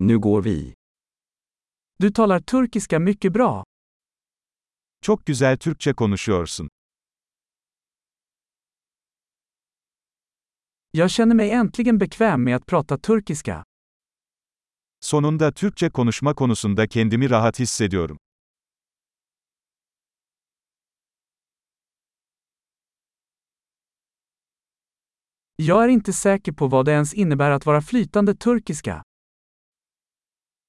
Nu går vi. Du talar turkiska mycket bra. Çok güzel Türkçe konuşuyorsun. Jag känner mig äntligen bekväm med att prata turkiska. Sonunda Türkçe konuşma konusunda kendimi rahat hissediyorum. Jag är inte säker på vad det ens innebär att vara flytande turkiska.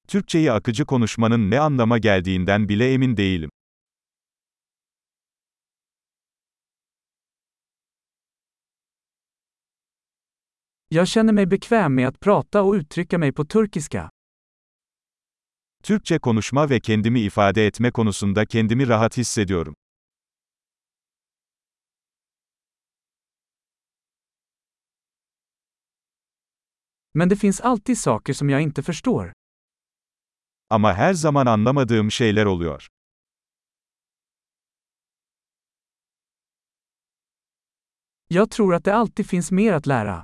Türkçeyi akıcı konuşmanın ne anlama geldiğinden bile emin değilim. Jag känner mig bekväm med att prata och uttrycka mig på turkiska. Türkçe konuşma ve kendimi ifade etme konusunda kendimi rahat hissediyorum. Men det finns alltid saker som jag inte förstår. Ama her zaman anlamadığım şeyler oluyor. Jag tror att det alltid finns mer att lära.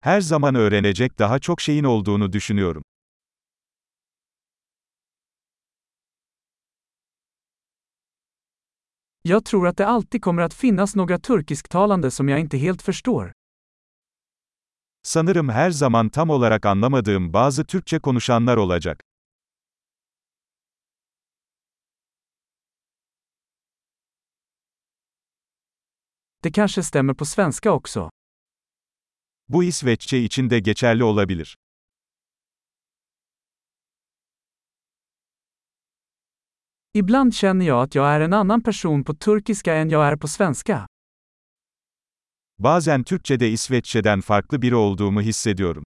Her zaman öğrenecek daha çok şeyin olduğunu düşünüyorum. Jag tror att det alltid kommer att finnas några turkisktalande som jag inte helt förstår. Sanırım her zaman tam olarak anlamadığım bazı Türkçe konuşanlar olacak. Det kanske stämmer på svenska också. Bu İsveççe için de geçerli olabilir. Ibland känner jag att jag är en annan person på turkiska än jag är på svenska. Bazen Türkçede İsveççeden farklı biri olduğumu hissediyorum.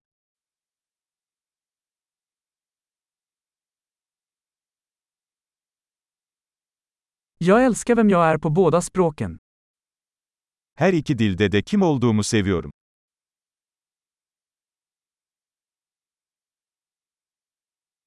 Jag älskar vem jag är på båda språken. Her iki dilde de kim olduğumu seviyorum.